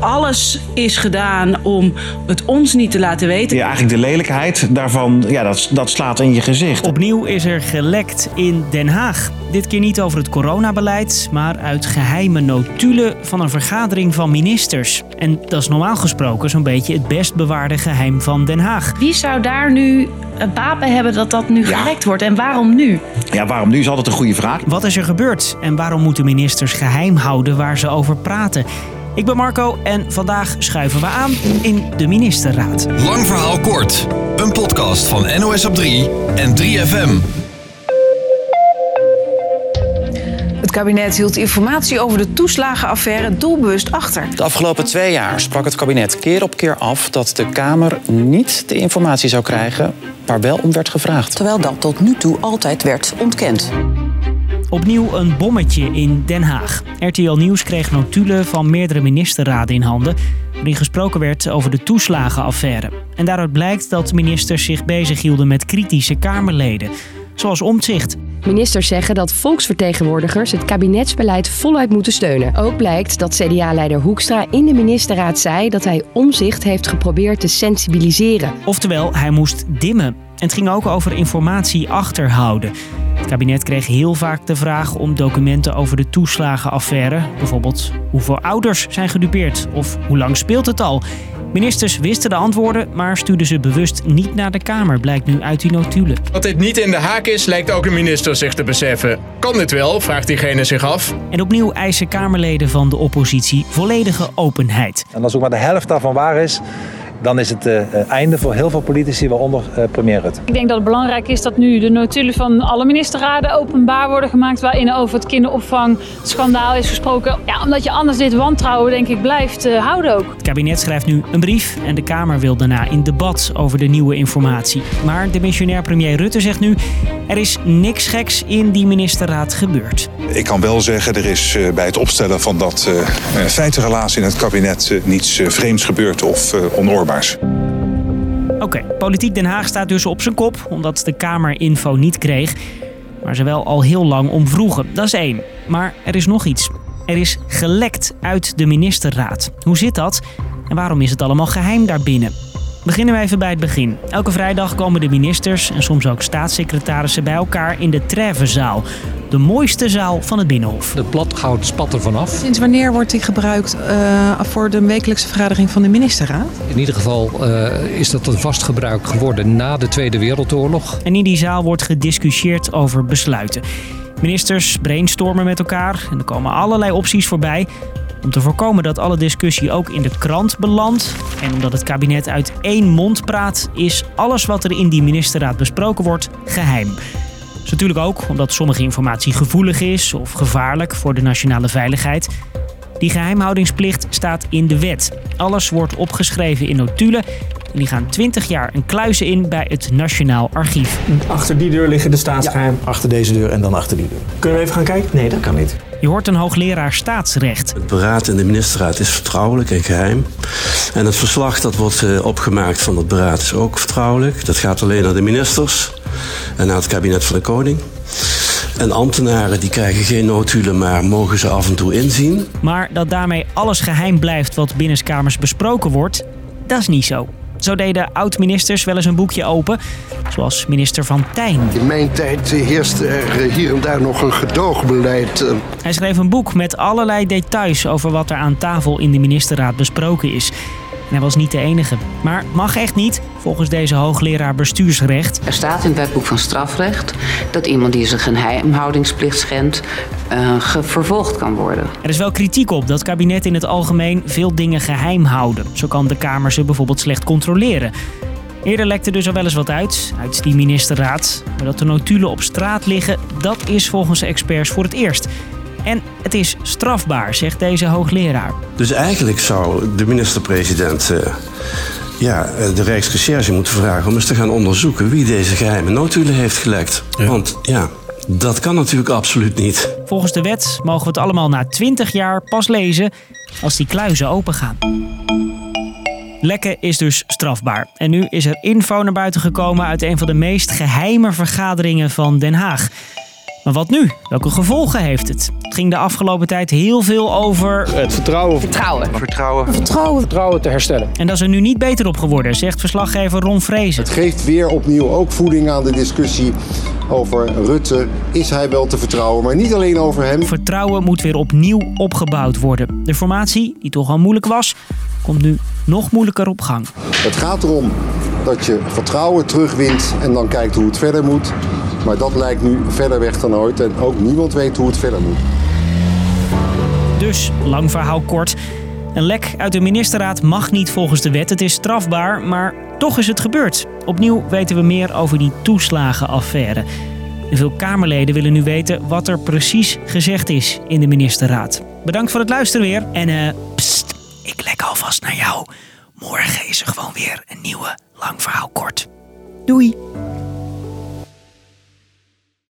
alles is gedaan om het ons niet te laten weten. Ja, eigenlijk de lelijkheid daarvan, ja, dat, dat slaat in je gezicht. Opnieuw is er gelekt in Den Haag. Dit keer niet over het coronabeleid, maar uit geheime notulen van een vergadering van ministers. En dat is normaal gesproken zo'n beetje het best bewaarde geheim van Den Haag. Wie zou daar nu bij hebben dat dat nu gelekt wordt en waarom nu? Ja, waarom nu is altijd een goede vraag. Wat is er gebeurd en waarom moeten ministers geheim houden waar ze over praten? Ik ben Marco en vandaag schuiven we aan in de ministerraad. Lang verhaal kort. Een podcast van NOS op 3 en 3FM. Het kabinet hield informatie over de toeslagenaffaire doelbewust achter. De afgelopen twee jaar sprak het kabinet keer op keer af dat de Kamer niet de informatie zou krijgen waar wel om werd gevraagd. Terwijl dat tot nu toe altijd werd ontkend. Opnieuw een bommetje in Den Haag. RTL Nieuws kreeg notulen van meerdere ministerraden in handen... waarin gesproken werd over de toeslagenaffaire. En daaruit blijkt dat ministers zich bezighielden met kritische Kamerleden. Zoals Omtzigt. Ministers zeggen dat volksvertegenwoordigers het kabinetsbeleid voluit moeten steunen. Ook blijkt dat CDA-leider Hoekstra in de ministerraad zei dat hij omzicht heeft geprobeerd te sensibiliseren. Oftewel, hij moest dimmen. En het ging ook over informatie achterhouden. Het kabinet kreeg heel vaak de vraag om documenten over de toeslagenaffaire. Bijvoorbeeld hoeveel ouders zijn gedupeerd of hoe lang speelt het al. Ministers wisten de antwoorden, maar stuurden ze bewust niet naar de Kamer, blijkt nu uit die notulen. Dat dit niet in de haak is, lijkt ook een minister zich te beseffen. Kan dit wel, vraagt diegene zich af. En opnieuw eisen Kamerleden van de oppositie volledige openheid. En als ook maar de helft daarvan waar is, dan is het uh, einde voor heel veel politici, waaronder uh, premier Rutte. Ik denk dat het belangrijk is dat nu de notulen van alle ministerraden openbaar worden gemaakt, waarin over het kinderopvangschandaal is gesproken. Ja, omdat je anders dit wantrouwen, denk ik, blijft uh, houden ook. Het kabinet schrijft nu een brief en de Kamer wil daarna in debat over de nieuwe informatie. Maar de missionair premier Rutte zegt nu, er is niks geks in die ministerraad gebeurd. Ik kan wel zeggen, er is bij het opstellen van dat feitenrelatie in het kabinet niets vreemds gebeurd of onoorbaar. Oké, Politiek Den Haag staat dus op zijn kop omdat de Kamer info niet kreeg. Maar ze wel al heel lang om vroegen. Dat is één. Maar er is nog iets. Er is gelekt uit de ministerraad. Hoe zit dat? En waarom is het allemaal geheim daarbinnen? Beginnen we even bij het begin. Elke vrijdag komen de ministers en soms ook staatssecretarissen bij elkaar in de Trevenzaal. De mooiste zaal van het Binnenhof. De platgoud spat er vanaf. Sinds wanneer wordt die gebruikt uh, voor de wekelijkse vergadering van de ministerraad? In ieder geval uh, is dat een vast gebruik geworden na de Tweede Wereldoorlog. En in die zaal wordt gediscussieerd over besluiten. Ministers brainstormen met elkaar en er komen allerlei opties voorbij. Om te voorkomen dat alle discussie ook in de krant belandt en omdat het kabinet uit één mond praat, is alles wat er in die ministerraad besproken wordt geheim. Dat is natuurlijk ook omdat sommige informatie gevoelig is of gevaarlijk voor de nationale veiligheid. Die geheimhoudingsplicht staat in de wet. Alles wordt opgeschreven in notulen en die gaan 20 jaar een kluizen in bij het Nationaal Archief. Achter die deur liggen de staatsgeheim. Ja, achter deze deur en dan achter die deur. Kunnen we even gaan kijken? Nee, dat kan niet. Je hoort een hoogleraar staatsrecht. Het beraad in de ministerraad is vertrouwelijk en geheim. En het verslag dat wordt uh, opgemaakt van het beraad is ook vertrouwelijk. Dat gaat alleen naar de ministers en naar het kabinet van de koning. En ambtenaren die krijgen geen notulen, maar mogen ze af en toe inzien. Maar dat daarmee alles geheim blijft wat binnenskamers besproken wordt, dat is niet zo. Zo deden oud-ministers wel eens een boekje open, zoals minister Van Tijn. In mijn tijd heerste er hier en daar nog een gedoogbeleid. Hij schreef een boek met allerlei details over wat er aan tafel in de ministerraad besproken is. En hij was niet de enige. Maar mag echt niet, volgens deze hoogleraar bestuursrecht. Er staat in het wetboek van strafrecht dat iemand die zijn geheimhoudingsplicht schendt, uh, vervolgd kan worden. Er is wel kritiek op dat kabinet in het algemeen veel dingen geheim houden. Zo kan de Kamer ze bijvoorbeeld slecht controleren. Eerder lekte dus al wel eens wat uit, uit die ministerraad. Maar dat de notulen op straat liggen, dat is volgens de experts voor het eerst. En het is strafbaar, zegt deze hoogleraar. Dus eigenlijk zou de minister-president uh, ja, de Rijksrecherche moeten vragen om eens te gaan onderzoeken wie deze geheime notulen heeft gelekt. Ja. Want ja, dat kan natuurlijk absoluut niet. Volgens de wet mogen we het allemaal na 20 jaar pas lezen als die kluizen opengaan. Lekken is dus strafbaar. En nu is er info naar buiten gekomen uit een van de meest geheime vergaderingen van Den Haag. Maar wat nu? Welke gevolgen heeft het? Het ging de afgelopen tijd heel veel over. Het vertrouwen. Vertrouwen. Vertrouwen. Vertrouwen. Vertrouwen te herstellen. En dat is er nu niet beter op geworden, zegt verslaggever Ron Vrezen. Het geeft weer opnieuw ook voeding aan de discussie over Rutte. Is hij wel te vertrouwen? Maar niet alleen over hem. Vertrouwen moet weer opnieuw opgebouwd worden. De formatie, die toch al moeilijk was, komt nu nog moeilijker op gang. Het gaat erom dat je vertrouwen terugwint en dan kijkt hoe het verder moet. Maar dat lijkt nu verder weg dan ooit en ook niemand weet hoe het verder moet. Dus, lang verhaal kort. Een lek uit de ministerraad mag niet volgens de wet. Het is strafbaar, maar toch is het gebeurd. Opnieuw weten we meer over die toeslagenaffaire. En veel Kamerleden willen nu weten wat er precies gezegd is in de ministerraad. Bedankt voor het luisteren weer. En eh, pst, ik lek alvast naar jou. Morgen is er gewoon weer een nieuwe lang verhaal kort. Doei!